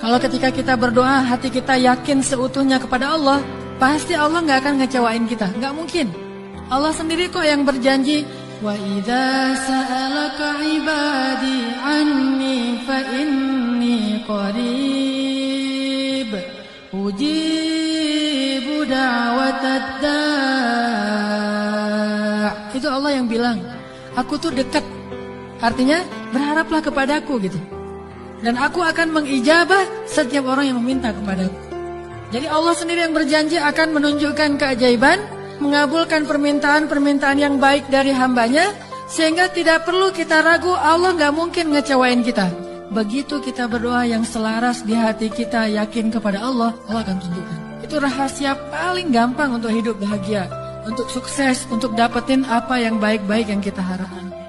Kalau ketika kita berdoa, hati kita yakin seutuhnya kepada Allah, pasti Allah nggak akan ngecewain kita. Nggak mungkin. Allah sendiri kok yang berjanji, Wa idza sa'alaka ibadi anni fa inni qarib ujibu Itu Allah yang bilang, aku tuh dekat. Artinya berharaplah kepadaku gitu. Dan aku akan mengijabah setiap orang yang meminta kepadaku. Jadi Allah sendiri yang berjanji akan menunjukkan keajaiban mengabulkan permintaan-permintaan yang baik dari hambanya sehingga tidak perlu kita ragu Allah nggak mungkin ngecewain kita. Begitu kita berdoa yang selaras di hati kita yakin kepada Allah, Allah akan tunjukkan. Itu rahasia paling gampang untuk hidup bahagia, untuk sukses, untuk dapetin apa yang baik-baik yang kita harapkan.